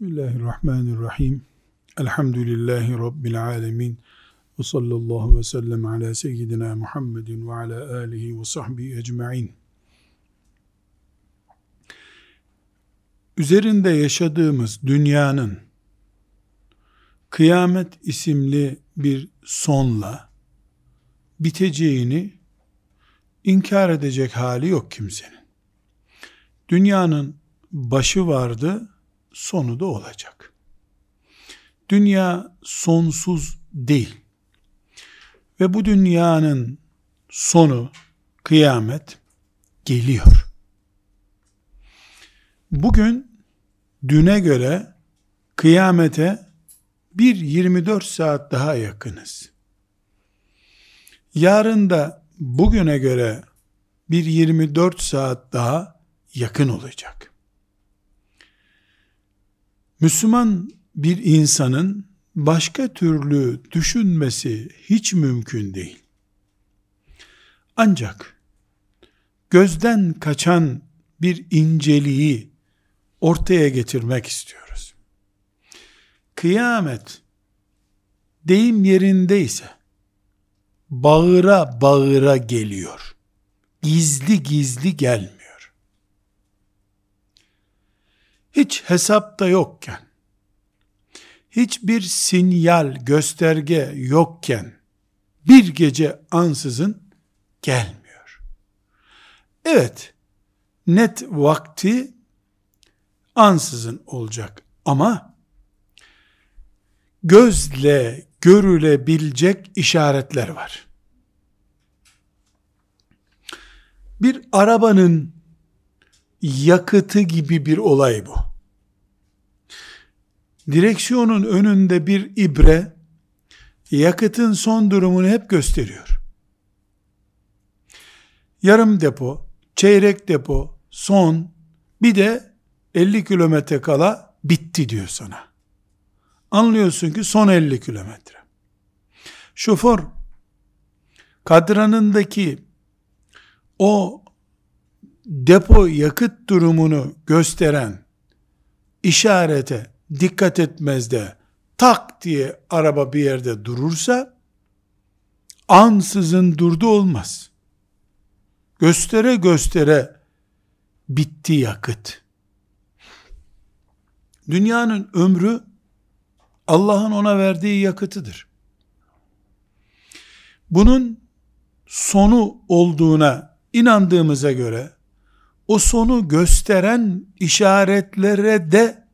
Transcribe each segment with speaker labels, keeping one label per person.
Speaker 1: Bismillahirrahmanirrahim. Elhamdülillahi Rabbil alemin. Ve sallallahu ve sellem ala seyyidina Muhammedin ve ala alihi ve sahbihi ecma'in. Üzerinde yaşadığımız dünyanın kıyamet isimli bir sonla biteceğini inkar edecek hali yok kimsenin. Dünyanın başı vardı, sonu da olacak. Dünya sonsuz değil. Ve bu dünyanın sonu, kıyamet geliyor. Bugün düne göre kıyamete bir 24 saat daha yakınız. Yarın da bugüne göre bir 24 saat daha yakın olacak. Müslüman bir insanın başka türlü düşünmesi hiç mümkün değil. Ancak gözden kaçan bir inceliği ortaya getirmek istiyoruz. Kıyamet deyim yerindeyse bağıra bağıra geliyor. Gizli gizli gelmiyor. Hiç hesapta yokken, hiçbir sinyal, gösterge yokken, bir gece ansızın gelmiyor. Evet, net vakti ansızın olacak ama gözle görülebilecek işaretler var. Bir arabanın yakıtı gibi bir olay bu. Direksiyonun önünde bir ibre yakıtın son durumunu hep gösteriyor. Yarım depo, çeyrek depo, son, bir de 50 kilometre kala bitti diyor sana. Anlıyorsun ki son 50 kilometre. Şoför kadranındaki o depo yakıt durumunu gösteren işarete dikkat etmez de tak diye araba bir yerde durursa ansızın durdu olmaz. Göstere göstere bitti yakıt. Dünyanın ömrü Allah'ın ona verdiği yakıtıdır. Bunun sonu olduğuna inandığımıza göre o sonu gösteren işaretlere de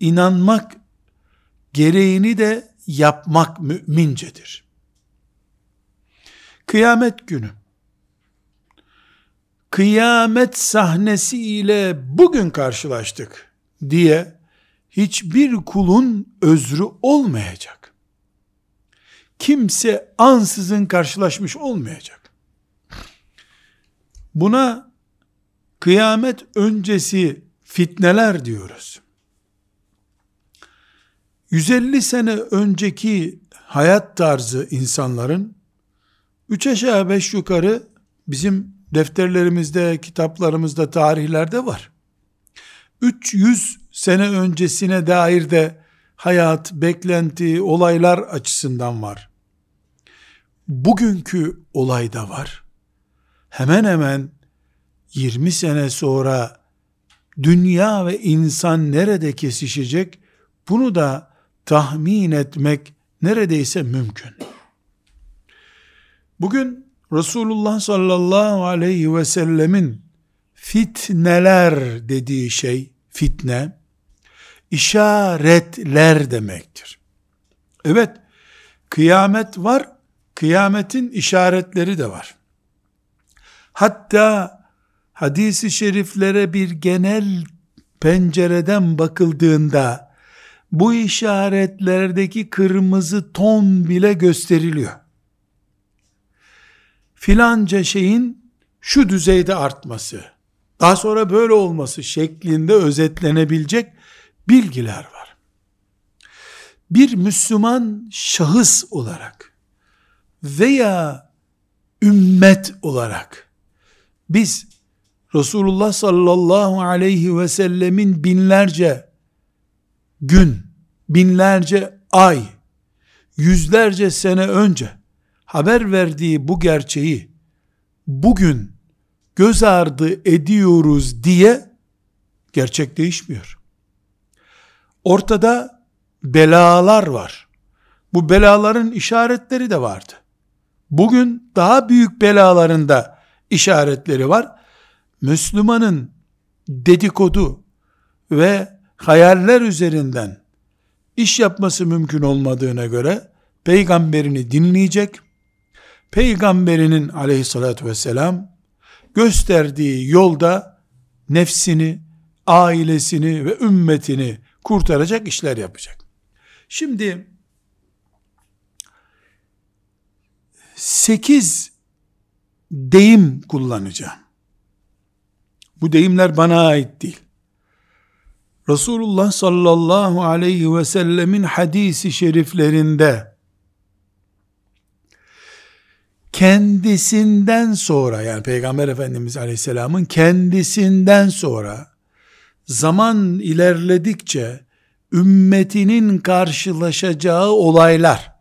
Speaker 1: inanmak gereğini de yapmak mümincedir. Kıyamet günü kıyamet sahnesi ile bugün karşılaştık diye hiçbir kulun özrü olmayacak. Kimse ansızın karşılaşmış olmayacak. Buna kıyamet öncesi fitneler diyoruz. 150 sene önceki hayat tarzı insanların 3 aşağı 5 yukarı bizim defterlerimizde, kitaplarımızda, tarihlerde var. 300 sene öncesine dair de hayat, beklenti, olaylar açısından var. Bugünkü olayda var. Hemen hemen 20 sene sonra dünya ve insan nerede kesişecek? Bunu da tahmin etmek neredeyse mümkün. Bugün Resulullah sallallahu aleyhi ve sellemin fitneler dediği şey, fitne, işaretler demektir. Evet, kıyamet var, kıyametin işaretleri de var. Hatta hadisi şeriflere bir genel pencereden bakıldığında bu işaretlerdeki kırmızı ton bile gösteriliyor. Filanca şeyin şu düzeyde artması, daha sonra böyle olması şeklinde özetlenebilecek bilgiler var. Bir Müslüman şahıs olarak veya ümmet olarak biz Resulullah sallallahu aleyhi ve sellemin binlerce gün, binlerce ay, yüzlerce sene önce haber verdiği bu gerçeği bugün göz ardı ediyoruz diye gerçek değişmiyor. Ortada belalar var. Bu belaların işaretleri de vardı. Bugün daha büyük belalarında işaretleri var. Müslümanın dedikodu ve hayaller üzerinden iş yapması mümkün olmadığına göre peygamberini dinleyecek, peygamberinin aleyhissalatü vesselam gösterdiği yolda nefsini, ailesini ve ümmetini kurtaracak işler yapacak. Şimdi sekiz deyim kullanacağım. Bu deyimler bana ait değil. Resulullah sallallahu aleyhi ve sellemin hadisi şeriflerinde kendisinden sonra yani Peygamber Efendimiz Aleyhisselam'ın kendisinden sonra zaman ilerledikçe ümmetinin karşılaşacağı olaylar,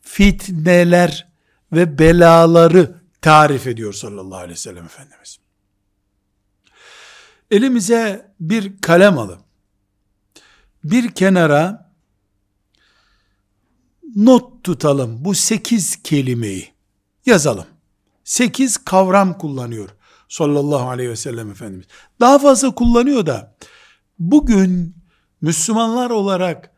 Speaker 1: fitneler ve belaları tarif ediyor sallallahu aleyhi ve sellem Efendimiz. Elimize bir kalem alıp bir kenara not tutalım bu sekiz kelimeyi yazalım. Sekiz kavram kullanıyor sallallahu aleyhi ve sellem Efendimiz. Daha fazla kullanıyor da bugün Müslümanlar olarak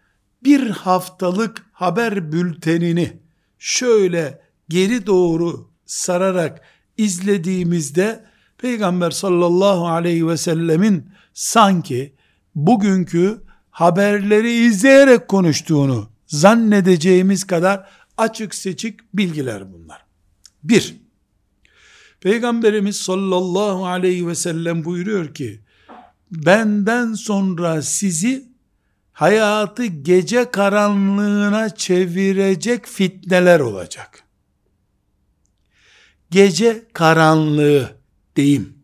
Speaker 1: bir haftalık haber bültenini şöyle geri doğru sararak izlediğimizde Peygamber sallallahu aleyhi ve sellemin sanki bugünkü haberleri izleyerek konuştuğunu zannedeceğimiz kadar açık seçik bilgiler bunlar. Bir, Peygamberimiz sallallahu aleyhi ve sellem buyuruyor ki, benden sonra sizi hayatı gece karanlığına çevirecek fitneler olacak. Gece karanlığı deyim.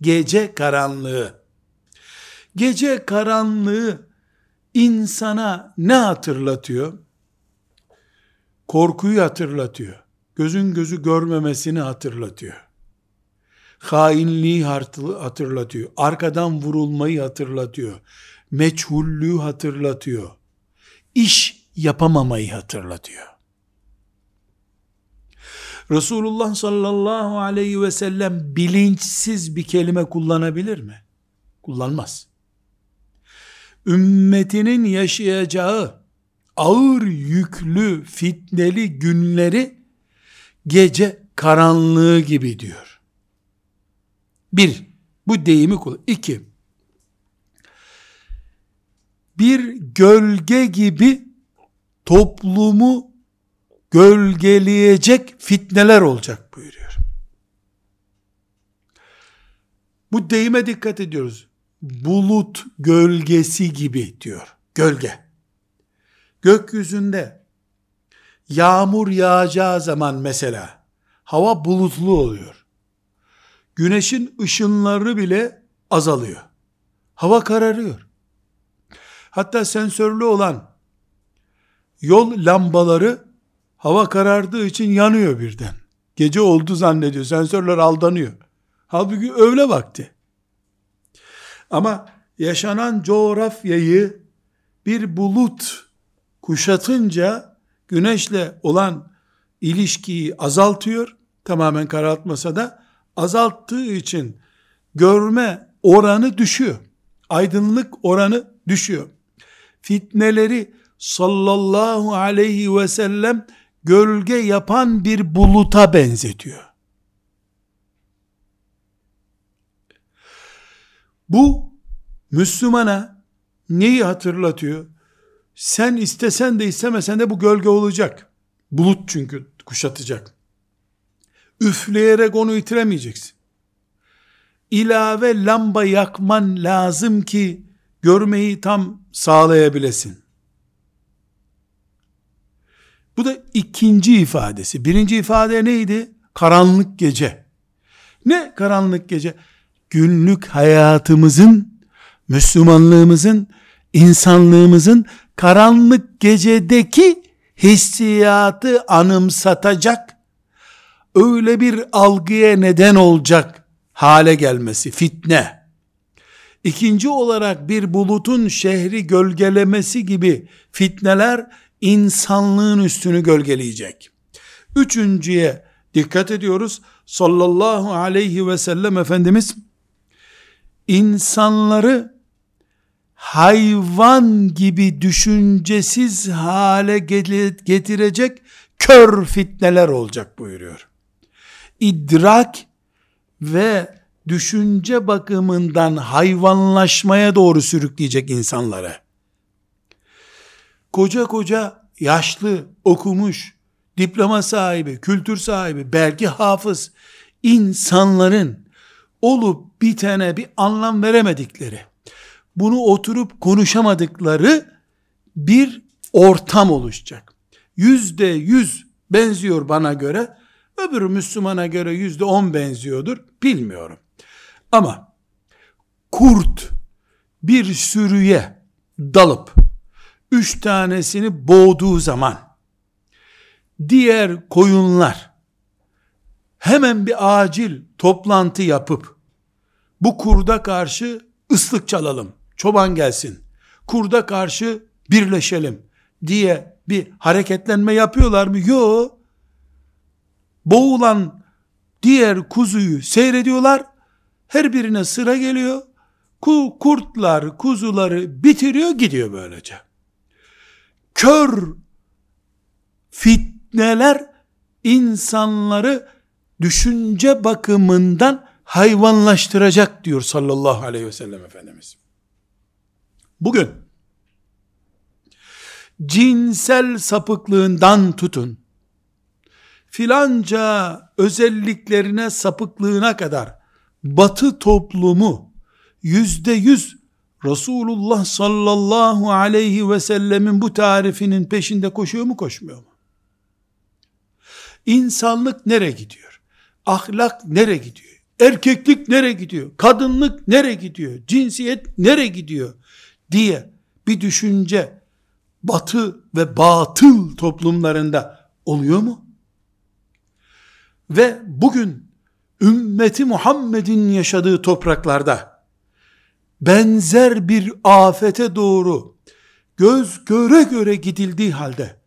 Speaker 1: Gece karanlığı. Gece karanlığı insana ne hatırlatıyor? Korkuyu hatırlatıyor. Gözün gözü görmemesini hatırlatıyor. Hainliği hatırlatıyor. Arkadan vurulmayı hatırlatıyor. Meçhullüğü hatırlatıyor. İş yapamamayı hatırlatıyor. Resulullah sallallahu aleyhi ve sellem bilinçsiz bir kelime kullanabilir mi? Kullanmaz. Ümmetinin yaşayacağı ağır yüklü fitneli günleri gece karanlığı gibi diyor. Bir, bu deyimi kullan. İki, bir gölge gibi toplumu gölgeleyecek fitneler olacak buyuruyor. Bu deyime dikkat ediyoruz. Bulut gölgesi gibi diyor. Gölge. Gökyüzünde yağmur yağacağı zaman mesela hava bulutlu oluyor. Güneşin ışınları bile azalıyor. Hava kararıyor. Hatta sensörlü olan yol lambaları hava karardığı için yanıyor birden. Gece oldu zannediyor. Sensörler aldanıyor. Halbuki öğle vakti. Ama yaşanan coğrafyayı bir bulut kuşatınca güneşle olan ilişkiyi azaltıyor. Tamamen karartmasa da azalttığı için görme oranı düşüyor. Aydınlık oranı düşüyor. Fitneleri sallallahu aleyhi ve sellem gölge yapan bir buluta benzetiyor. Bu Müslümana neyi hatırlatıyor? Sen istesen de istemesen de bu gölge olacak. Bulut çünkü kuşatacak. Üfleyerek onu itiremeyeceksin. İlave lamba yakman lazım ki görmeyi tam sağlayabilesin. Bu da ikinci ifadesi. Birinci ifade neydi? Karanlık gece. Ne karanlık gece? Günlük hayatımızın, Müslümanlığımızın insanlığımızın karanlık gecedeki hissiyatı anımsatacak, öyle bir algıya neden olacak hale gelmesi, fitne. İkinci olarak bir bulutun şehri gölgelemesi gibi fitneler insanlığın üstünü gölgeleyecek. Üçüncüye dikkat ediyoruz. Sallallahu aleyhi ve sellem Efendimiz insanları hayvan gibi düşüncesiz hale getirecek kör fitneler olacak buyuruyor. İdrak ve düşünce bakımından hayvanlaşmaya doğru sürükleyecek insanları. Koca koca yaşlı, okumuş, diploma sahibi, kültür sahibi, belki hafız insanların olup bitene bir anlam veremedikleri, bunu oturup konuşamadıkları bir ortam oluşacak. Yüzde yüz benziyor bana göre, öbür Müslümana göre yüzde on benziyordur, bilmiyorum. Ama kurt bir sürüye dalıp üç tanesini boğduğu zaman diğer koyunlar hemen bir acil toplantı yapıp bu kurda karşı ıslık çalalım. Çoban gelsin. Kurda karşı birleşelim diye bir hareketlenme yapıyorlar mı? Yok. Boğulan diğer kuzuyu seyrediyorlar. Her birine sıra geliyor. Kurtlar kuzuları bitiriyor gidiyor böylece. Kör fitneler insanları düşünce bakımından hayvanlaştıracak diyor sallallahu aleyhi ve sellem Efendimiz. Bugün cinsel sapıklığından tutun, filanca özelliklerine sapıklığına kadar batı toplumu yüzde yüz Resulullah sallallahu aleyhi ve sellemin bu tarifinin peşinde koşuyor mu koşmuyor mu? İnsanlık nereye gidiyor? Ahlak nereye gidiyor? Erkeklik nereye gidiyor? Kadınlık nereye gidiyor? Cinsiyet nereye gidiyor? Diye bir düşünce batı ve batıl toplumlarında oluyor mu? Ve bugün ümmeti Muhammed'in yaşadığı topraklarda benzer bir afete doğru göz göre göre gidildiği halde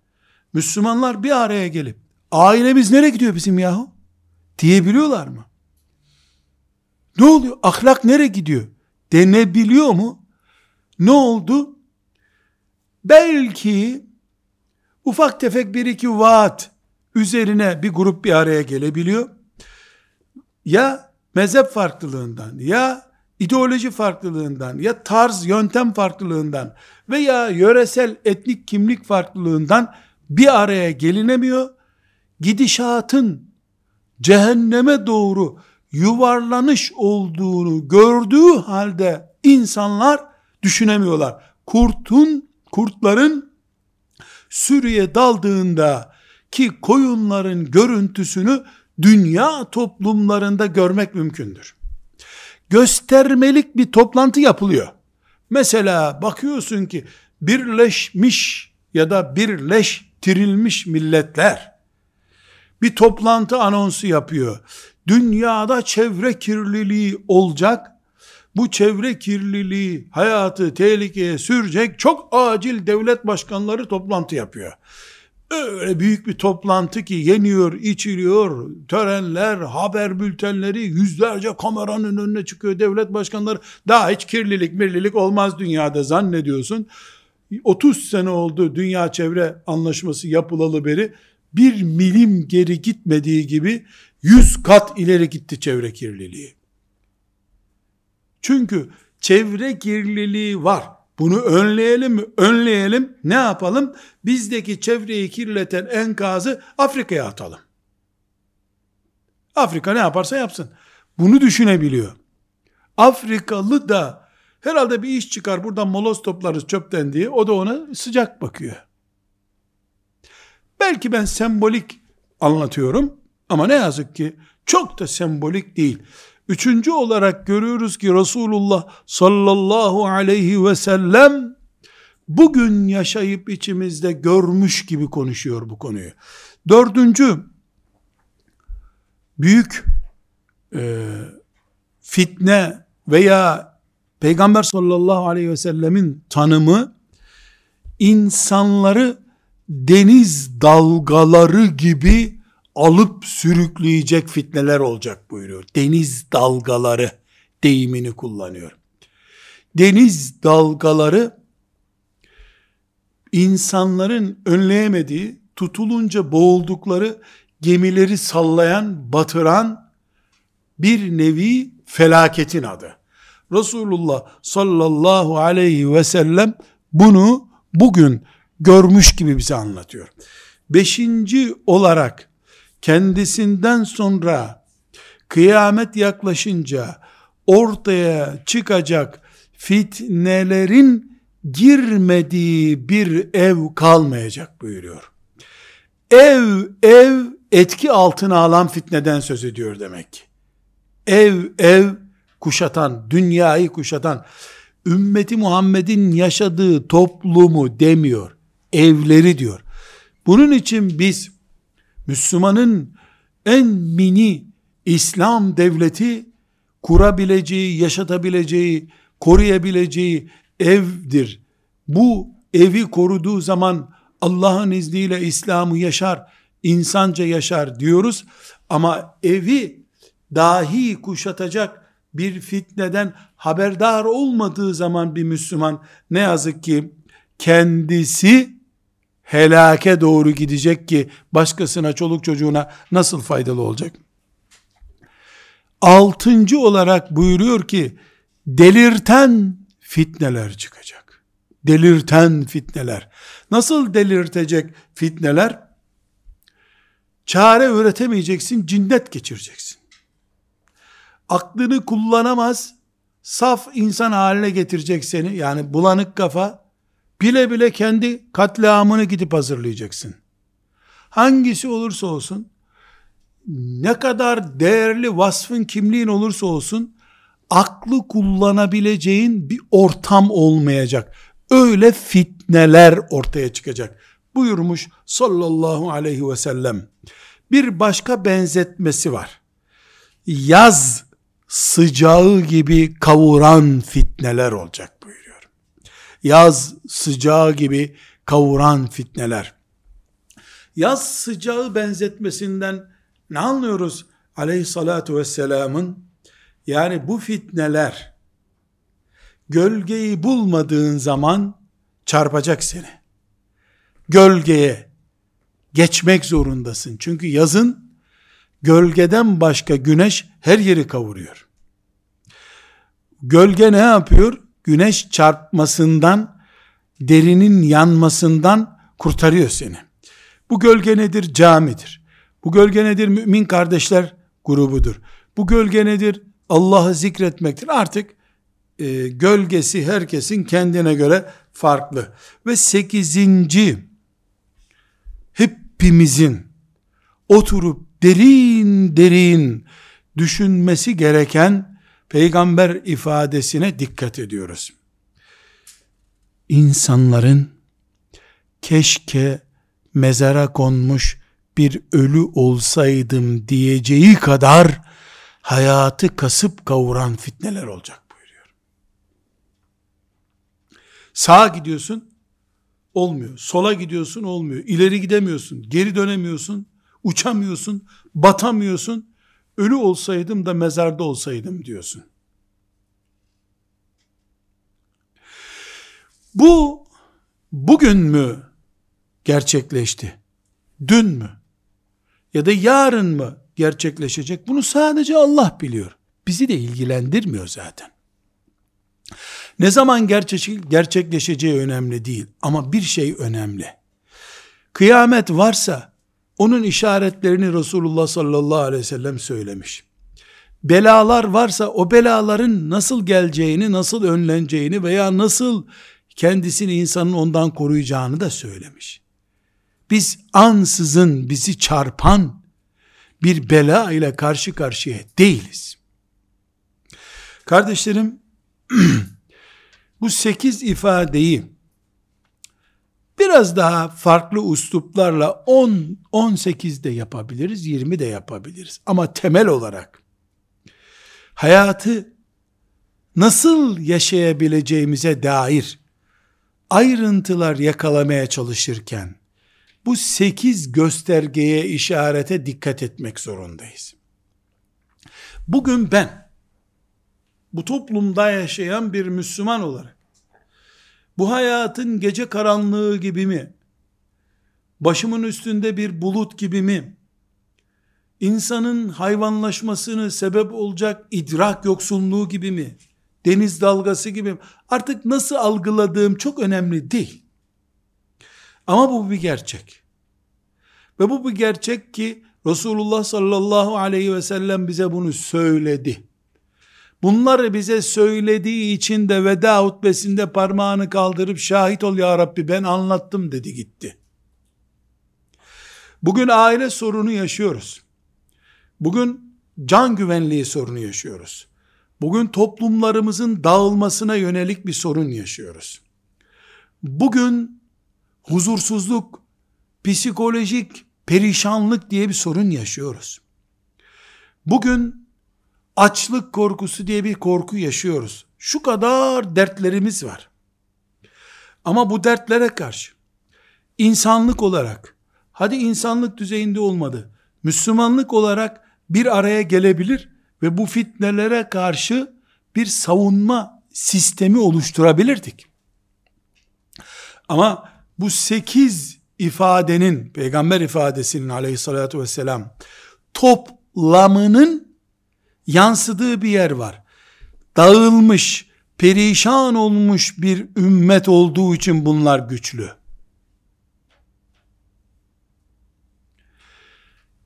Speaker 1: Müslümanlar bir araya gelip ailemiz nereye gidiyor bizim yahu? Diyebiliyorlar mı? Ne oluyor? Ahlak nereye gidiyor? Denebiliyor mu? Ne oldu? Belki ufak tefek bir iki vaat üzerine bir grup bir araya gelebiliyor. Ya mezhep farklılığından ya ideoloji farklılığından ya tarz yöntem farklılığından veya yöresel etnik kimlik farklılığından bir araya gelinemiyor. Gidişatın cehenneme doğru yuvarlanış olduğunu gördüğü halde insanlar düşünemiyorlar. Kurtun, kurtların sürüye daldığında ki koyunların görüntüsünü dünya toplumlarında görmek mümkündür. Göstermelik bir toplantı yapılıyor. Mesela bakıyorsun ki birleşmiş ya da birleştirilmiş milletler bir toplantı anonsu yapıyor. Dünyada çevre kirliliği olacak. Bu çevre kirliliği hayatı tehlikeye sürecek. Çok acil devlet başkanları toplantı yapıyor. Öyle büyük bir toplantı ki yeniyor, içiliyor, törenler, haber bültenleri, yüzlerce kameranın önüne çıkıyor devlet başkanları. Daha hiç kirlilik, mirlilik olmaz dünyada zannediyorsun. 30 sene oldu dünya çevre anlaşması yapılalı beri bir milim geri gitmediği gibi yüz kat ileri gitti çevre kirliliği. Çünkü çevre kirliliği var. Bunu önleyelim mi? Önleyelim. Ne yapalım? Bizdeki çevreyi kirleten enkazı Afrika'ya atalım. Afrika ne yaparsa yapsın. Bunu düşünebiliyor. Afrikalı da herhalde bir iş çıkar buradan moloz toplarız çöpten diye o da ona sıcak bakıyor. Belki ben sembolik anlatıyorum ama ne yazık ki çok da sembolik değil. Üçüncü olarak görüyoruz ki Resulullah sallallahu aleyhi ve sellem bugün yaşayıp içimizde görmüş gibi konuşuyor bu konuyu. Dördüncü, büyük e, fitne veya Peygamber sallallahu aleyhi ve sellemin tanımı insanları deniz dalgaları gibi alıp sürükleyecek fitneler olacak buyuruyor. Deniz dalgaları deyimini kullanıyor. Deniz dalgaları insanların önleyemediği, tutulunca boğuldukları gemileri sallayan, batıran bir nevi felaketin adı. Resulullah sallallahu aleyhi ve sellem bunu bugün görmüş gibi bize anlatıyor. Beşinci olarak kendisinden sonra kıyamet yaklaşınca ortaya çıkacak fitnelerin girmediği bir ev kalmayacak buyuruyor. Ev, ev etki altına alan fitneden söz ediyor demek. Ev, ev kuşatan, dünyayı kuşatan, ümmeti Muhammed'in yaşadığı toplumu demiyor, evleri diyor. Bunun için biz Müslümanın en mini İslam devleti kurabileceği, yaşatabileceği, koruyabileceği evdir. Bu evi koruduğu zaman Allah'ın izniyle İslam'ı yaşar, insanca yaşar diyoruz. Ama evi dahi kuşatacak bir fitneden haberdar olmadığı zaman bir Müslüman ne yazık ki kendisi helake doğru gidecek ki başkasına çoluk çocuğuna nasıl faydalı olacak? Altıncı olarak buyuruyor ki delirten fitneler çıkacak. Delirten fitneler. Nasıl delirtecek fitneler? Çare üretemeyeceksin, cinnet geçireceksin. Aklını kullanamaz, saf insan haline getirecek seni. Yani bulanık kafa, bile bile kendi katliamını gidip hazırlayacaksın. Hangisi olursa olsun, ne kadar değerli vasfın kimliğin olursa olsun, aklı kullanabileceğin bir ortam olmayacak. Öyle fitneler ortaya çıkacak. Buyurmuş sallallahu aleyhi ve sellem. Bir başka benzetmesi var. Yaz sıcağı gibi kavuran fitneler olacak buyuruyor. Yaz sıcağı gibi kavuran fitneler. Yaz sıcağı benzetmesinden ne anlıyoruz? Aleyhissalatu vesselamın yani bu fitneler gölgeyi bulmadığın zaman çarpacak seni. Gölgeye geçmek zorundasın. Çünkü yazın gölgeden başka güneş her yeri kavuruyor. Gölge ne yapıyor? Güneş çarpmasından, derinin yanmasından kurtarıyor seni. Bu gölge nedir? Camidir. Bu gölge nedir? Mümin kardeşler grubudur. Bu gölge nedir? Allah'ı zikretmektir. Artık e, gölgesi herkesin kendine göre farklı. Ve sekizinci hepimizin oturup derin derin düşünmesi gereken peygamber ifadesine dikkat ediyoruz. İnsanların keşke mezara konmuş bir ölü olsaydım diyeceği kadar hayatı kasıp kavuran fitneler olacak buyuruyor. Sağa gidiyorsun, olmuyor. Sola gidiyorsun, olmuyor. İleri gidemiyorsun, geri dönemiyorsun, uçamıyorsun, batamıyorsun. Ölü olsaydım da mezarda olsaydım diyorsun. Bu bugün mü gerçekleşti? Dün mü? Ya da yarın mı gerçekleşecek? Bunu sadece Allah biliyor. Bizi de ilgilendirmiyor zaten. Ne zaman gerçekleşeceği önemli değil ama bir şey önemli. Kıyamet varsa onun işaretlerini Resulullah sallallahu aleyhi ve sellem söylemiş. Belalar varsa o belaların nasıl geleceğini, nasıl önleneceğini veya nasıl kendisini insanın ondan koruyacağını da söylemiş. Biz ansızın bizi çarpan bir bela ile karşı karşıya değiliz. Kardeşlerim, bu sekiz ifadeyi Biraz daha farklı usluplarla 10, 18 de yapabiliriz, 20 de yapabiliriz. Ama temel olarak hayatı nasıl yaşayabileceğimize dair ayrıntılar yakalamaya çalışırken bu sekiz göstergeye işarete dikkat etmek zorundayız. Bugün ben bu toplumda yaşayan bir Müslüman olarak bu hayatın gece karanlığı gibi mi? Başımın üstünde bir bulut gibi mi? İnsanın hayvanlaşmasını sebep olacak idrak yoksunluğu gibi mi? Deniz dalgası gibi mi? Artık nasıl algıladığım çok önemli değil. Ama bu bir gerçek. Ve bu bir gerçek ki Resulullah sallallahu aleyhi ve sellem bize bunu söyledi. Bunları bize söylediği için de veda hutbesinde parmağını kaldırıp şahit ol ya Rabbi ben anlattım dedi gitti. Bugün aile sorunu yaşıyoruz. Bugün can güvenliği sorunu yaşıyoruz. Bugün toplumlarımızın dağılmasına yönelik bir sorun yaşıyoruz. Bugün huzursuzluk, psikolojik perişanlık diye bir sorun yaşıyoruz. Bugün açlık korkusu diye bir korku yaşıyoruz. Şu kadar dertlerimiz var. Ama bu dertlere karşı insanlık olarak, hadi insanlık düzeyinde olmadı, Müslümanlık olarak bir araya gelebilir ve bu fitnelere karşı bir savunma sistemi oluşturabilirdik. Ama bu sekiz ifadenin, peygamber ifadesinin aleyhissalatü vesselam toplamının yansıdığı bir yer var. Dağılmış, perişan olmuş bir ümmet olduğu için bunlar güçlü.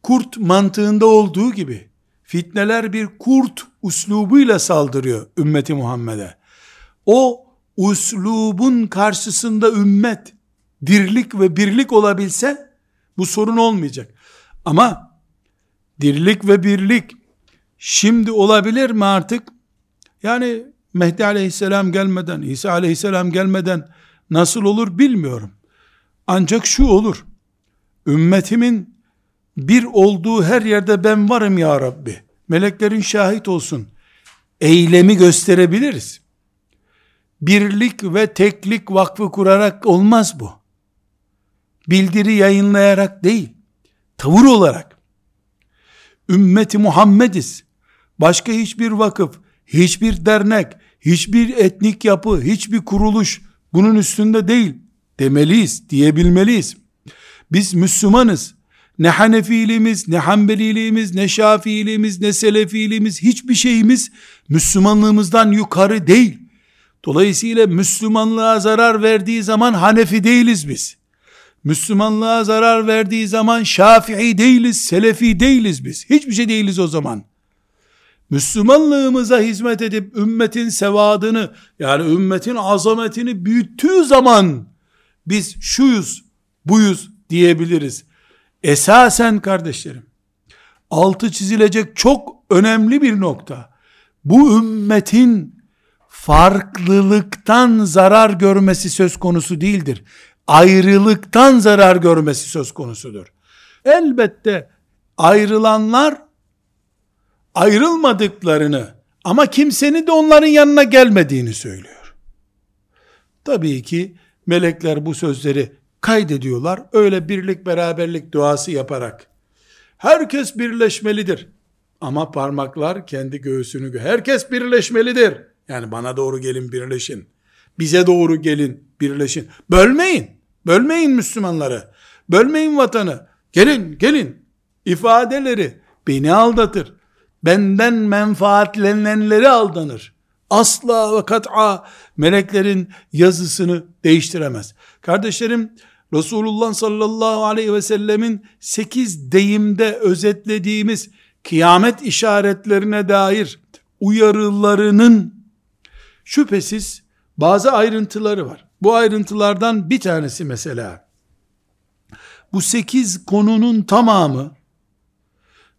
Speaker 1: Kurt mantığında olduğu gibi fitneler bir kurt uslubuyla saldırıyor ümmeti Muhammed'e. O uslubun karşısında ümmet dirlik ve birlik olabilse bu sorun olmayacak. Ama dirlik ve birlik şimdi olabilir mi artık? Yani Mehdi aleyhisselam gelmeden, İsa aleyhisselam gelmeden nasıl olur bilmiyorum. Ancak şu olur. Ümmetimin bir olduğu her yerde ben varım ya Rabbi. Meleklerin şahit olsun. Eylemi gösterebiliriz. Birlik ve teklik vakfı kurarak olmaz bu bildiri yayınlayarak değil, tavır olarak, ümmeti Muhammediz, başka hiçbir vakıf, hiçbir dernek, hiçbir etnik yapı, hiçbir kuruluş bunun üstünde değil demeliyiz, diyebilmeliyiz. Biz Müslümanız. Ne Hanefiliğimiz, ne Hanbeliliğimiz, ne Şafiiliğimiz, ne Selefiliğimiz, hiçbir şeyimiz Müslümanlığımızdan yukarı değil. Dolayısıyla Müslümanlığa zarar verdiği zaman Hanefi değiliz biz. Müslümanlığa zarar verdiği zaman Şafii değiliz, Selefi değiliz biz. Hiçbir şey değiliz o zaman. Müslümanlığımıza hizmet edip ümmetin sevadını yani ümmetin azametini büyüttüğü zaman biz şuyuz, buyuz diyebiliriz. Esasen kardeşlerim altı çizilecek çok önemli bir nokta. Bu ümmetin farklılıktan zarar görmesi söz konusu değildir ayrılıktan zarar görmesi söz konusudur. Elbette ayrılanlar ayrılmadıklarını ama kimsenin de onların yanına gelmediğini söylüyor. Tabii ki melekler bu sözleri kaydediyorlar. Öyle birlik beraberlik duası yaparak. Herkes birleşmelidir. Ama parmaklar kendi göğsünü herkes birleşmelidir. Yani bana doğru gelin birleşin. Bize doğru gelin birleşin. Bölmeyin. Bölmeyin Müslümanları. Bölmeyin vatanı. Gelin, gelin. İfadeleri beni aldatır. Benden menfaatlenenleri aldanır. Asla ve kat'a meleklerin yazısını değiştiremez. Kardeşlerim, Resulullah sallallahu aleyhi ve sellemin sekiz deyimde özetlediğimiz kıyamet işaretlerine dair uyarılarının şüphesiz bazı ayrıntıları var. Bu ayrıntılardan bir tanesi mesela, bu sekiz konunun tamamı,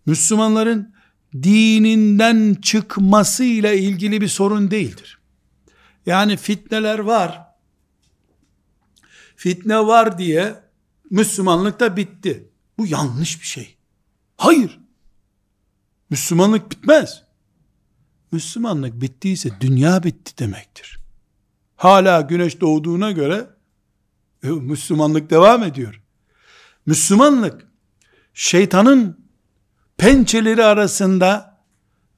Speaker 1: Müslümanların dininden çıkmasıyla ilgili bir sorun değildir. Yani fitneler var. fitne var diye Müslümanlık da bitti. Bu yanlış bir şey. Hayır. Müslümanlık bitmez. Müslümanlık bittiyse dünya bitti demektir. Hala güneş doğduğuna göre e, Müslümanlık devam ediyor. Müslümanlık şeytanın pençeleri arasında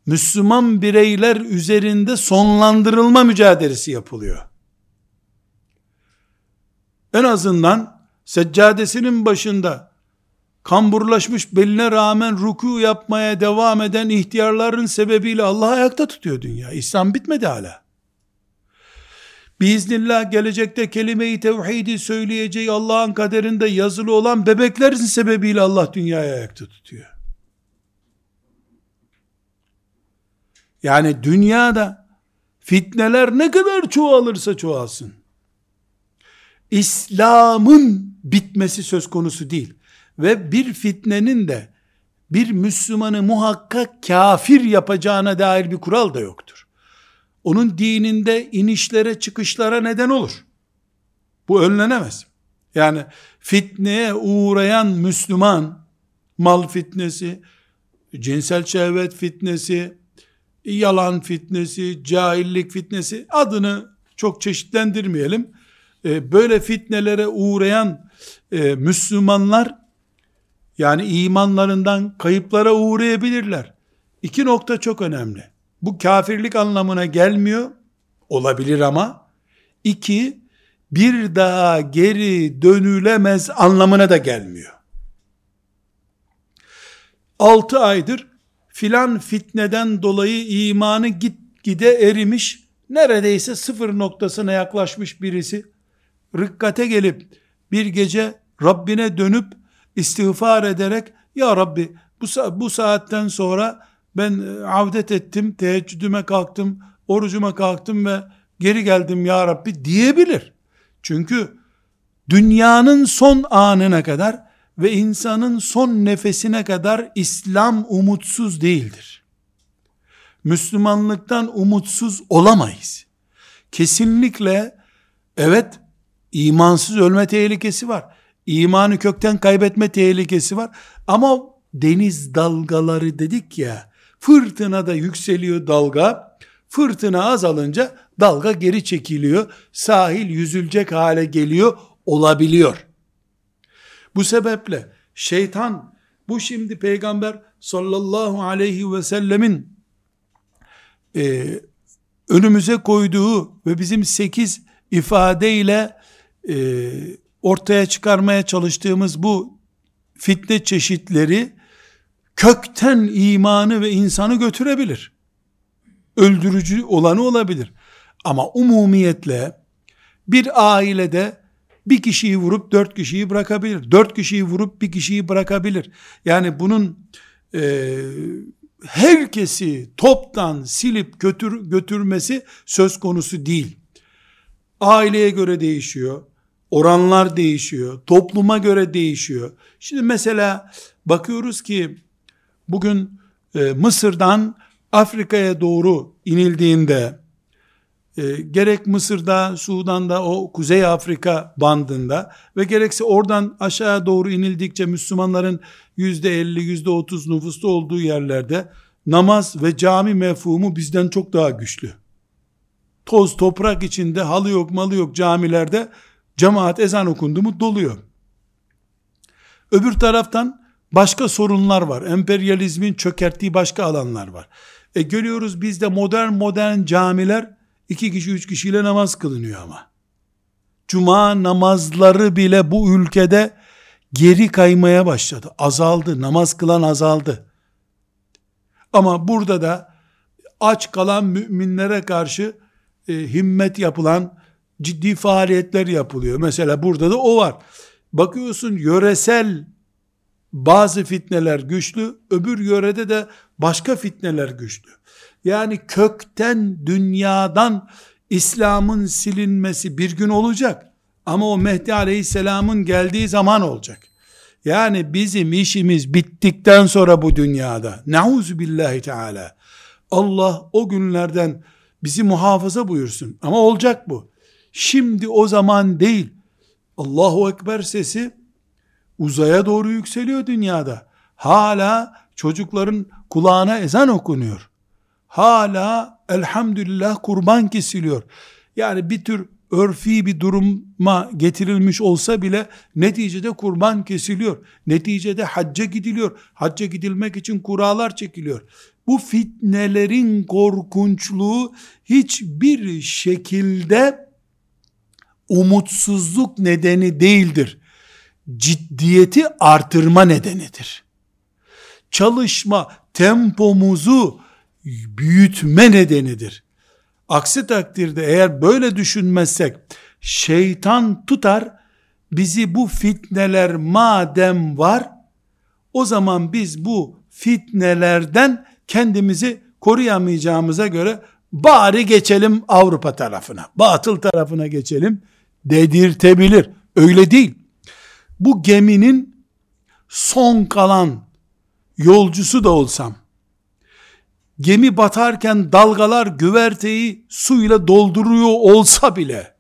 Speaker 1: Müslüman bireyler üzerinde sonlandırılma mücadelesi yapılıyor. En azından seccadesinin başında kamburlaşmış beline rağmen ruku yapmaya devam eden ihtiyarların sebebiyle Allah ayakta tutuyor dünya. İslam bitmedi hala. Biiznillah gelecekte kelime-i tevhidi söyleyeceği Allah'ın kaderinde yazılı olan bebeklerin sebebiyle Allah dünyayı ayakta tutuyor. Yani dünyada fitneler ne kadar çoğalırsa çoğalsın. İslam'ın bitmesi söz konusu değil. Ve bir fitnenin de bir Müslümanı muhakkak kafir yapacağına dair bir kural da yoktur. Onun dininde inişlere çıkışlara neden olur. Bu önlenemez. Yani fitneye uğrayan Müslüman, mal fitnesi, cinsel şehvet fitnesi, yalan fitnesi, cahillik fitnesi adını çok çeşitlendirmeyelim. Ee, böyle fitnelere uğrayan e, Müslümanlar yani imanlarından kayıplara uğrayabilirler. İki nokta çok önemli. Bu kafirlik anlamına gelmiyor. Olabilir ama. İki, bir daha geri dönülemez anlamına da gelmiyor. Altı aydır filan fitneden dolayı imanı git gide erimiş, neredeyse sıfır noktasına yaklaşmış birisi, rıkkate gelip bir gece Rabbine dönüp istiğfar ederek ya Rabbi bu, bu saatten sonra ben e, avdet ettim, teheccüdüme kalktım, orucuma kalktım ve geri geldim ya Rabbi diyebilir. Çünkü dünyanın son anına kadar ve insanın son nefesine kadar İslam umutsuz değildir. Müslümanlıktan umutsuz olamayız. Kesinlikle evet imansız ölme tehlikesi var. İmanı kökten kaybetme tehlikesi var. Ama deniz dalgaları dedik ya, fırtınada yükseliyor dalga, fırtına azalınca dalga geri çekiliyor, sahil yüzülecek hale geliyor, olabiliyor. Bu sebeple şeytan, bu şimdi peygamber sallallahu aleyhi ve sellemin e, önümüze koyduğu ve bizim sekiz ifadeyle e, ortaya çıkarmaya çalıştığımız bu fitne çeşitleri kökten imanı ve insanı götürebilir. Öldürücü olanı olabilir. Ama umumiyetle bir ailede bir kişiyi vurup dört kişiyi bırakabilir. Dört kişiyi vurup bir kişiyi bırakabilir. Yani bunun e, herkesi toptan silip götür, götürmesi söz konusu değil. Aileye göre değişiyor. Oranlar değişiyor. Topluma göre değişiyor. Şimdi mesela bakıyoruz ki bugün e, Mısır'dan Afrika'ya doğru inildiğinde e, gerek Mısır'da, Sudan'da, o Kuzey Afrika bandında ve gerekse oradan aşağı doğru inildikçe Müslümanların yüzde elli, yüzde otuz nüfusta olduğu yerlerde namaz ve cami mefhumu bizden çok daha güçlü. Toz toprak içinde halı yok malı yok camilerde cemaat ezan okundu mu doluyor. Öbür taraftan başka sorunlar var. Emperyalizmin çökerttiği başka alanlar var. E görüyoruz bizde modern modern camiler iki kişi üç kişiyle namaz kılınıyor ama. Cuma namazları bile bu ülkede geri kaymaya başladı. Azaldı. Namaz kılan azaldı. Ama burada da aç kalan müminlere karşı e, himmet yapılan ciddi faaliyetler yapılıyor. Mesela burada da o var. Bakıyorsun yöresel bazı fitneler güçlü, öbür yörede de başka fitneler güçlü. Yani kökten dünyadan İslam'ın silinmesi bir gün olacak. Ama o Mehdi Aleyhisselam'ın geldiği zaman olacak. Yani bizim işimiz bittikten sonra bu dünyada. Nauzu billahi teala. Allah o günlerden bizi muhafaza buyursun. Ama olacak bu. Şimdi o zaman değil. Allahu Ekber sesi uzaya doğru yükseliyor dünyada. Hala çocukların kulağına ezan okunuyor. Hala elhamdülillah kurban kesiliyor. Yani bir tür örfi bir duruma getirilmiş olsa bile neticede kurban kesiliyor. Neticede hacca gidiliyor. Hacca gidilmek için kuralar çekiliyor. Bu fitnelerin korkunçluğu hiçbir şekilde umutsuzluk nedeni değildir. Ciddiyeti artırma nedenidir. Çalışma tempomuzu büyütme nedenidir. Aksi takdirde eğer böyle düşünmezsek şeytan tutar bizi bu fitneler madem var o zaman biz bu fitnelerden kendimizi koruyamayacağımıza göre bari geçelim Avrupa tarafına, batıl tarafına geçelim dedirtebilir. Öyle değil. Bu geminin son kalan yolcusu da olsam, gemi batarken dalgalar güverteyi suyla dolduruyor olsa bile,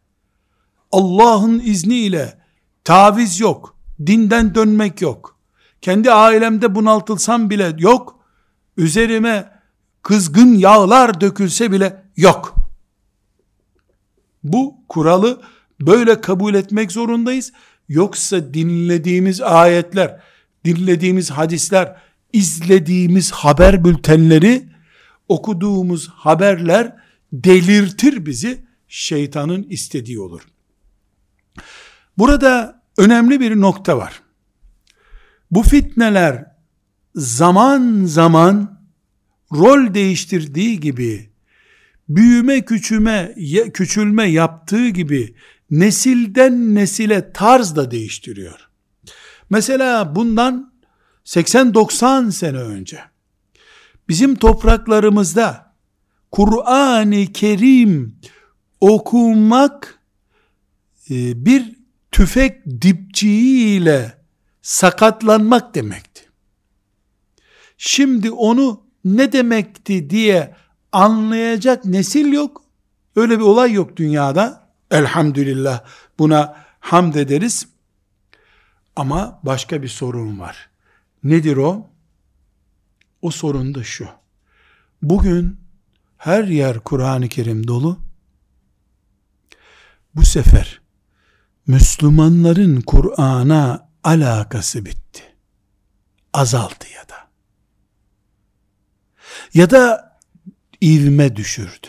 Speaker 1: Allah'ın izniyle taviz yok, dinden dönmek yok, kendi ailemde bunaltılsam bile yok, üzerime kızgın yağlar dökülse bile yok. Bu kuralı böyle kabul etmek zorundayız. Yoksa dinlediğimiz ayetler, dinlediğimiz hadisler, izlediğimiz haber bültenleri, okuduğumuz haberler delirtir bizi, şeytanın istediği olur. Burada önemli bir nokta var. Bu fitneler zaman zaman rol değiştirdiği gibi büyüme küçüme küçülme yaptığı gibi nesilden nesile tarz da değiştiriyor. Mesela bundan 80-90 sene önce bizim topraklarımızda Kur'an-ı Kerim okumak e, bir tüfek dipçiğiyle sakatlanmak demekti. Şimdi onu ne demekti diye anlayacak nesil yok. Öyle bir olay yok dünyada. Elhamdülillah buna hamd ederiz. Ama başka bir sorun var. Nedir o? O sorun da şu. Bugün her yer Kur'an-ı Kerim dolu. Bu sefer Müslümanların Kur'an'a alakası bitti. Azaldı ya da. Ya da ivme düşürdü.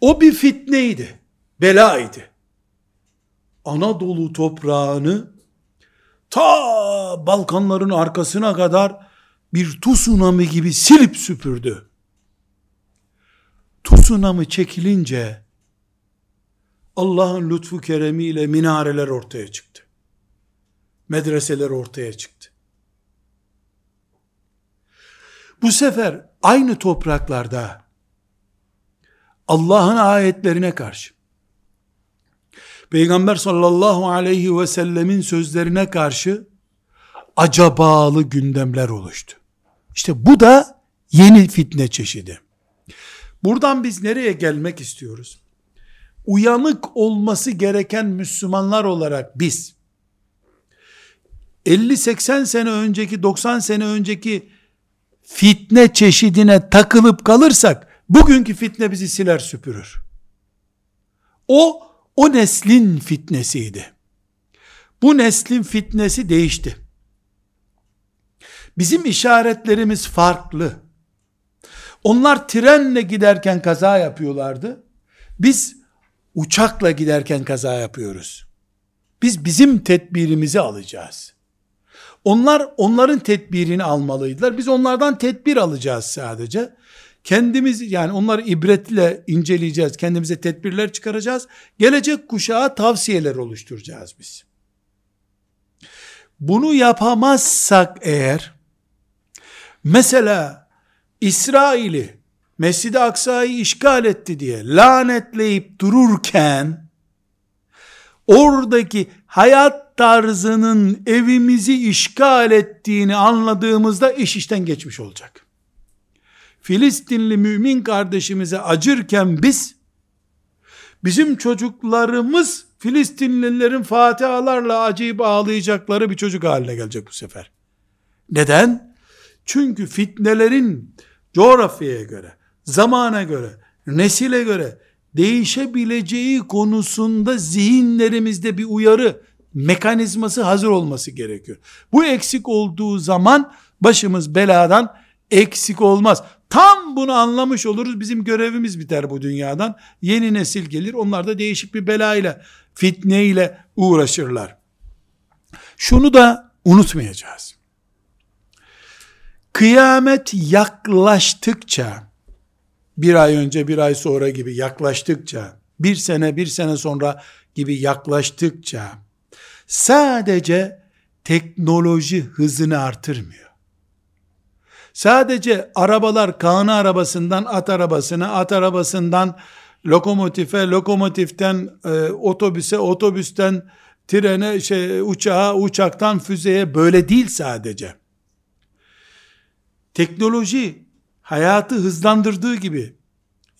Speaker 1: O bir fitneydi, belaydı. Anadolu toprağını ta Balkanların arkasına kadar bir tsunami gibi silip süpürdü. Tsunami çekilince Allah'ın lütfu keremiyle minareler ortaya çıktı. Medreseler ortaya çıktı. Bu sefer aynı topraklarda Allah'ın ayetlerine karşı Peygamber sallallahu aleyhi ve sellemin sözlerine karşı acabalı gündemler oluştu. İşte bu da yeni fitne çeşidi. Buradan biz nereye gelmek istiyoruz? Uyanık olması gereken Müslümanlar olarak biz 50-80 sene önceki 90 sene önceki fitne çeşidine takılıp kalırsak bugünkü fitne bizi siler süpürür. O o neslin fitnesiydi. Bu neslin fitnesi değişti. Bizim işaretlerimiz farklı. Onlar trenle giderken kaza yapıyorlardı. Biz uçakla giderken kaza yapıyoruz. Biz bizim tedbirimizi alacağız. Onlar onların tedbirini almalıydılar. Biz onlardan tedbir alacağız sadece. Kendimiz yani onları ibretle inceleyeceğiz. Kendimize tedbirler çıkaracağız. Gelecek kuşağa tavsiyeler oluşturacağız biz. Bunu yapamazsak eğer mesela İsrail'i Mescid-i Aksa'yı işgal etti diye lanetleyip dururken oradaki hayat tarzının evimizi işgal ettiğini anladığımızda iş işten geçmiş olacak. Filistinli mümin kardeşimize acırken biz bizim çocuklarımız Filistinlilerin fatihalarla acıyıp ağlayacakları bir çocuk haline gelecek bu sefer. Neden? Çünkü fitnelerin coğrafyaya göre, zamana göre, nesile göre değişebileceği konusunda zihinlerimizde bir uyarı mekanizması hazır olması gerekiyor. Bu eksik olduğu zaman başımız beladan eksik olmaz. Tam bunu anlamış oluruz. Bizim görevimiz biter bu dünyadan. Yeni nesil gelir. Onlar da değişik bir belayla, fitneyle uğraşırlar. Şunu da unutmayacağız. Kıyamet yaklaştıkça, bir ay önce bir ay sonra gibi yaklaştıkça, bir sene bir sene sonra gibi yaklaştıkça, sadece teknoloji hızını artırmıyor. Sadece arabalar Kaan arabasından at arabasına, at arabasından lokomotife, lokomotiften e, otobüse, otobüsten trene, şey, uçağa, uçaktan füzeye böyle değil sadece. Teknoloji hayatı hızlandırdığı gibi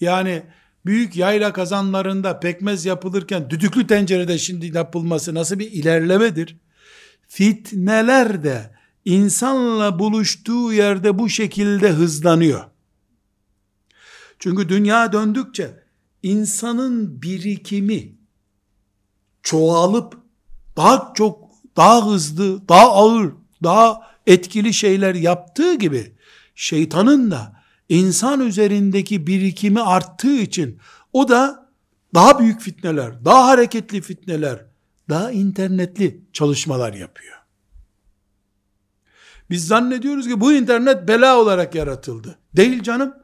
Speaker 1: yani büyük yayla kazanlarında pekmez yapılırken düdüklü tencerede şimdi yapılması nasıl bir ilerlemedir? Fitneler de insanla buluştuğu yerde bu şekilde hızlanıyor. Çünkü dünya döndükçe insanın birikimi çoğalıp daha çok, daha hızlı, daha ağır, daha etkili şeyler yaptığı gibi şeytanın da insan üzerindeki birikimi arttığı için o da daha büyük fitneler, daha hareketli fitneler, daha internetli çalışmalar yapıyor. Biz zannediyoruz ki bu internet bela olarak yaratıldı. Değil canım.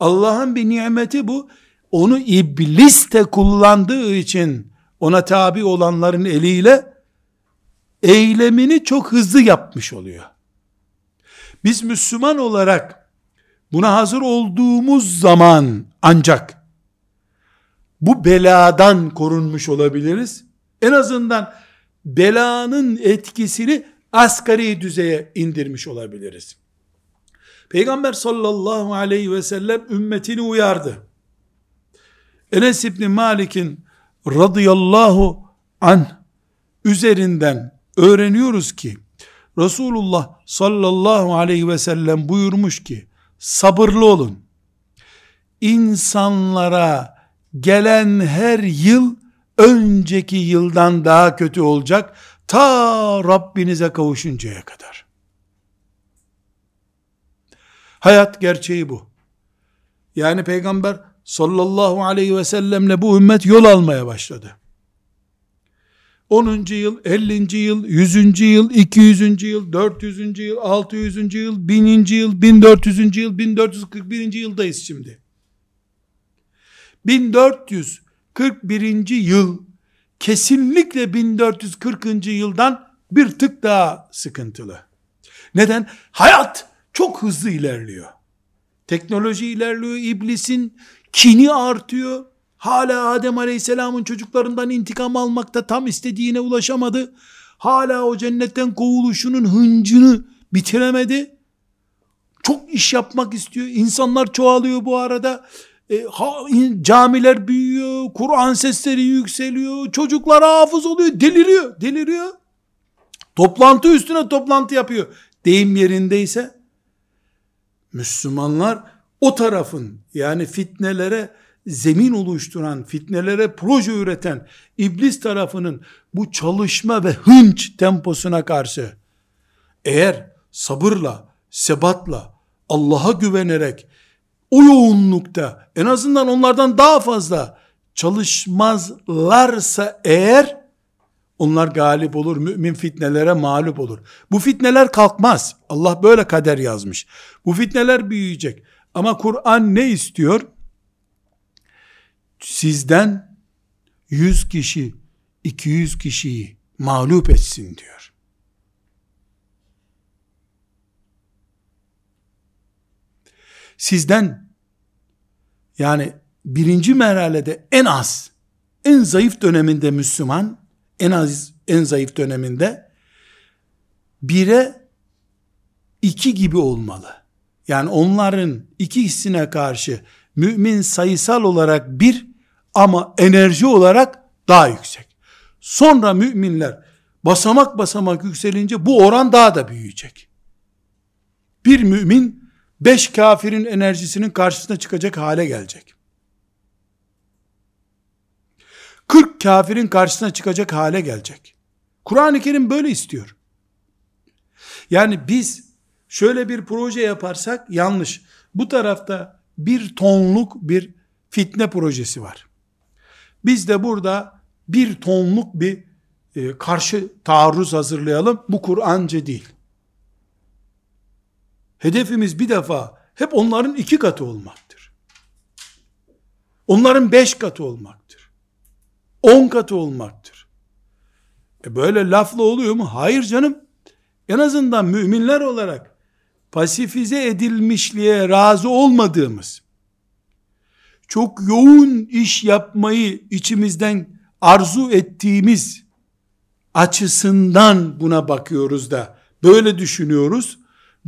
Speaker 1: Allah'ın bir nimeti bu. Onu iblis de kullandığı için ona tabi olanların eliyle eylemini çok hızlı yapmış oluyor. Biz Müslüman olarak buna hazır olduğumuz zaman ancak bu beladan korunmuş olabiliriz. En azından belanın etkisini asgari düzeye indirmiş olabiliriz. Peygamber sallallahu aleyhi ve sellem ümmetini uyardı. Enes İbni Malik'in radıyallahu an üzerinden öğreniyoruz ki Resulullah sallallahu aleyhi ve sellem buyurmuş ki sabırlı olun. İnsanlara gelen her yıl önceki yıldan daha kötü olacak ta Rabbinize kavuşuncaya kadar. Hayat gerçeği bu. Yani peygamber sallallahu aleyhi ve sellemle bu ümmet yol almaya başladı. 10. yıl, 50. yıl, 100. yıl, 200. yıl, 400. yıl, 600. yıl, 1000. yıl, 1400. yıl, 1441. yıldayız şimdi. 1441. yıl kesinlikle 1440. yıldan bir tık daha sıkıntılı. Neden? Hayat çok hızlı ilerliyor. Teknoloji ilerliyor, iblisin kini artıyor. Hala Adem Aleyhisselam'ın çocuklarından intikam almakta tam istediğine ulaşamadı. Hala o cennetten kovuluşunun hıncını bitiremedi. Çok iş yapmak istiyor. İnsanlar çoğalıyor bu arada. E, camiler büyüyor, Kur'an sesleri yükseliyor, çocuklar hafız oluyor, deliriyor, deliriyor. Toplantı üstüne toplantı yapıyor. Deyim yerindeyse, Müslümanlar o tarafın yani fitnelere zemin oluşturan, fitnelere proje üreten iblis tarafının bu çalışma ve hınç temposuna karşı eğer sabırla, sebatla, Allah'a güvenerek o yoğunlukta en azından onlardan daha fazla çalışmazlarsa eğer onlar galip olur. Mümin fitnelere mağlup olur. Bu fitneler kalkmaz. Allah böyle kader yazmış. Bu fitneler büyüyecek. Ama Kur'an ne istiyor? Sizden 100 kişi, 200 kişiyi mağlup etsin diyor. Sizden yani birinci merhalede en az en zayıf döneminde Müslüman en az en zayıf döneminde bire iki gibi olmalı. Yani onların iki hissine karşı mümin sayısal olarak bir ama enerji olarak daha yüksek. Sonra müminler basamak basamak yükselince bu oran daha da büyüyecek. Bir mümin beş kafirin enerjisinin karşısına çıkacak hale gelecek. 40 kafirin karşısına çıkacak hale gelecek. Kur'an-ı Kerim böyle istiyor. Yani biz şöyle bir proje yaparsak yanlış. Bu tarafta bir tonluk bir fitne projesi var. Biz de burada bir tonluk bir e, karşı taarruz hazırlayalım. Bu Kur'anca değil. Hedefimiz bir defa hep onların iki katı olmaktır. Onların beş katı olmaktır. On katı olmaktır. E böyle lafla oluyor mu? Hayır canım. En azından müminler olarak pasifize edilmişliğe razı olmadığımız, çok yoğun iş yapmayı içimizden arzu ettiğimiz açısından buna bakıyoruz da böyle düşünüyoruz.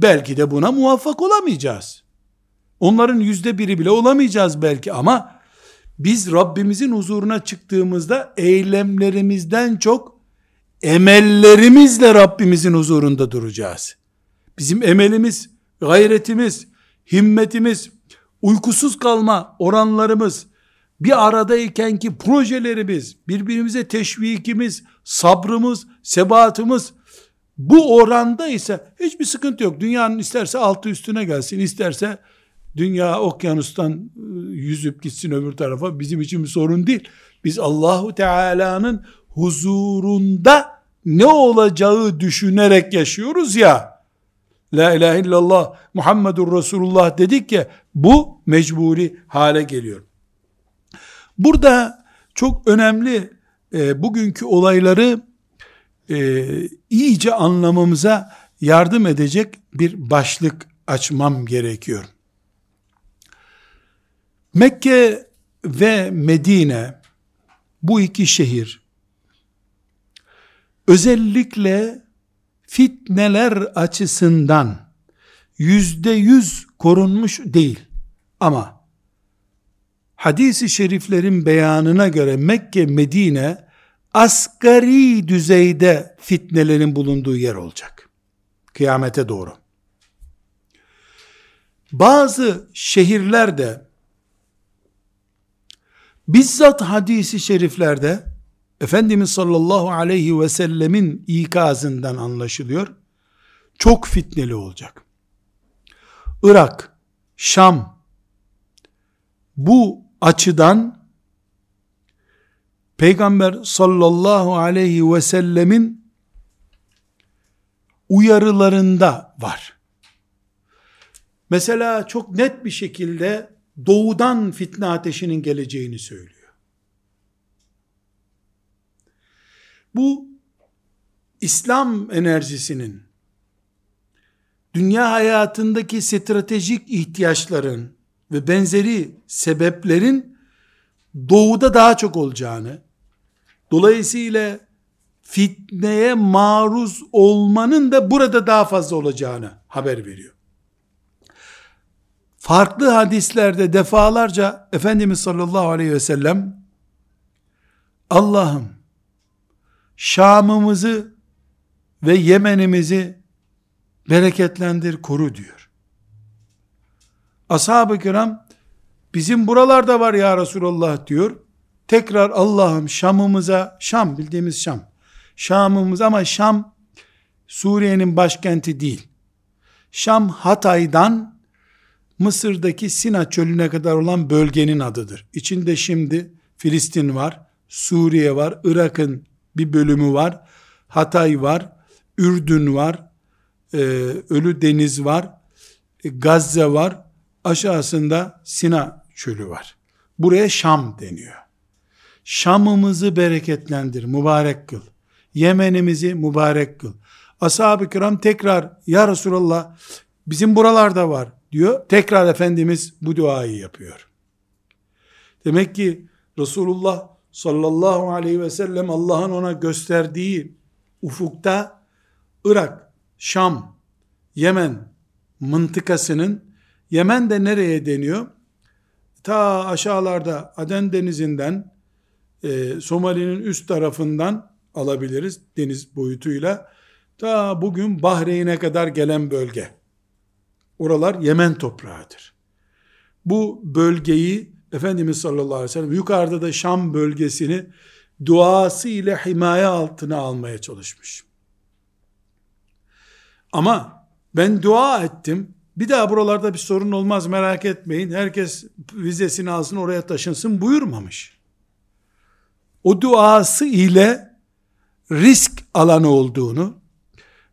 Speaker 1: Belki de buna muvaffak olamayacağız. Onların yüzde biri bile olamayacağız belki ama biz Rabbimizin huzuruna çıktığımızda eylemlerimizden çok emellerimizle Rabbimizin huzurunda duracağız. Bizim emelimiz, gayretimiz, himmetimiz, uykusuz kalma oranlarımız, bir aradayken ki projelerimiz, birbirimize teşvikimiz, sabrımız, sebatımız, bu oranda ise hiçbir sıkıntı yok. Dünyanın isterse altı üstüne gelsin, isterse dünya okyanustan ıı, yüzüp gitsin öbür tarafa bizim için bir sorun değil. Biz Allahu Teala'nın huzurunda ne olacağı düşünerek yaşıyoruz ya. La ilahe illallah Muhammedur Resulullah dedik ya bu mecburi hale geliyor. Burada çok önemli e, bugünkü olayları e, iyice anlamamıza yardım edecek bir başlık açmam gerekiyor. Mekke ve Medine bu iki şehir özellikle fitneler açısından yüzde yüz korunmuş değil. Ama hadisi şeriflerin beyanına göre Mekke, Medine asgari düzeyde fitnelerin bulunduğu yer olacak. Kıyamete doğru. Bazı şehirlerde bizzat hadisi şeriflerde Efendimiz sallallahu aleyhi ve sellemin ikazından anlaşılıyor. Çok fitneli olacak. Irak, Şam bu açıdan Peygamber sallallahu aleyhi ve sellemin uyarılarında var. Mesela çok net bir şekilde doğudan fitne ateşinin geleceğini söylüyor. Bu İslam enerjisinin dünya hayatındaki stratejik ihtiyaçların ve benzeri sebeplerin doğuda daha çok olacağını, dolayısıyla fitneye maruz olmanın da burada daha fazla olacağını haber veriyor. Farklı hadislerde defalarca Efendimiz sallallahu aleyhi ve sellem Allah'ım Şam'ımızı ve Yemen'imizi bereketlendir, koru diyor. Ashab-ı kiram bizim buralarda var ya Resulallah diyor. Tekrar Allah'ım Şam'ımıza, Şam bildiğimiz Şam. Şam'ımız ama Şam Suriye'nin başkenti değil. Şam Hatay'dan Mısır'daki Sina çölüne kadar olan bölgenin adıdır. İçinde şimdi Filistin var, Suriye var, Irak'ın bir bölümü var. Hatay var, Ürdün var, e, Ölü Deniz var, e, Gazze var, aşağısında Sina çölü var. Buraya Şam deniyor. Şam'ımızı bereketlendir, mübarek kıl. Yemen'imizi mübarek kıl. Ashab-ı kiram tekrar, ya Resulallah bizim buralarda var diyor. Tekrar Efendimiz bu duayı yapıyor. Demek ki Resulullah sallallahu aleyhi ve sellem Allah'ın ona gösterdiği ufukta Irak, Şam, Yemen mıntıkasının Yemen de nereye deniyor? Ta aşağılarda Aden denizinden e, Somali'nin üst tarafından alabiliriz deniz boyutuyla. Ta bugün Bahreyn'e kadar gelen bölge. Oralar Yemen toprağıdır. Bu bölgeyi Efendimiz sallallahu aleyhi ve sellem yukarıda da Şam bölgesini duası ile himaye altına almaya çalışmış. Ama ben dua ettim. Bir daha buralarda bir sorun olmaz merak etmeyin. Herkes vizesini alsın oraya taşınsın buyurmamış. O duası ile risk alanı olduğunu,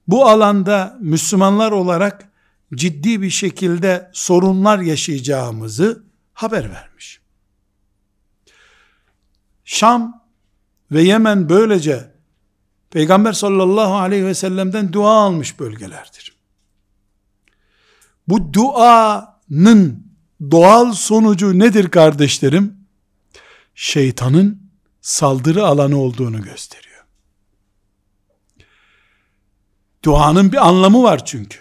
Speaker 1: bu alanda Müslümanlar olarak ciddi bir şekilde sorunlar yaşayacağımızı haber vermiş. Şam ve Yemen böylece Peygamber sallallahu aleyhi ve sellem'den dua almış bölgelerdir. Bu duanın doğal sonucu nedir kardeşlerim? Şeytanın saldırı alanı olduğunu gösteriyor. Duanın bir anlamı var çünkü.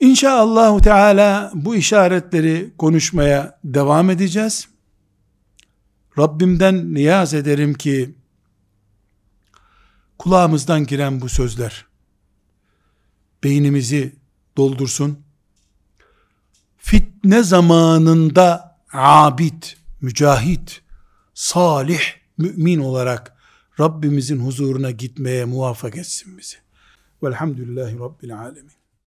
Speaker 1: İnşallah Teala bu işaretleri konuşmaya devam edeceğiz. Rabbimden niyaz ederim ki kulağımızdan giren bu sözler beynimizi doldursun. Fitne zamanında abid, mücahit, salih, mümin olarak Rabbimizin huzuruna gitmeye muvaffak etsin bizi. Velhamdülillahi Rabbil Alemin.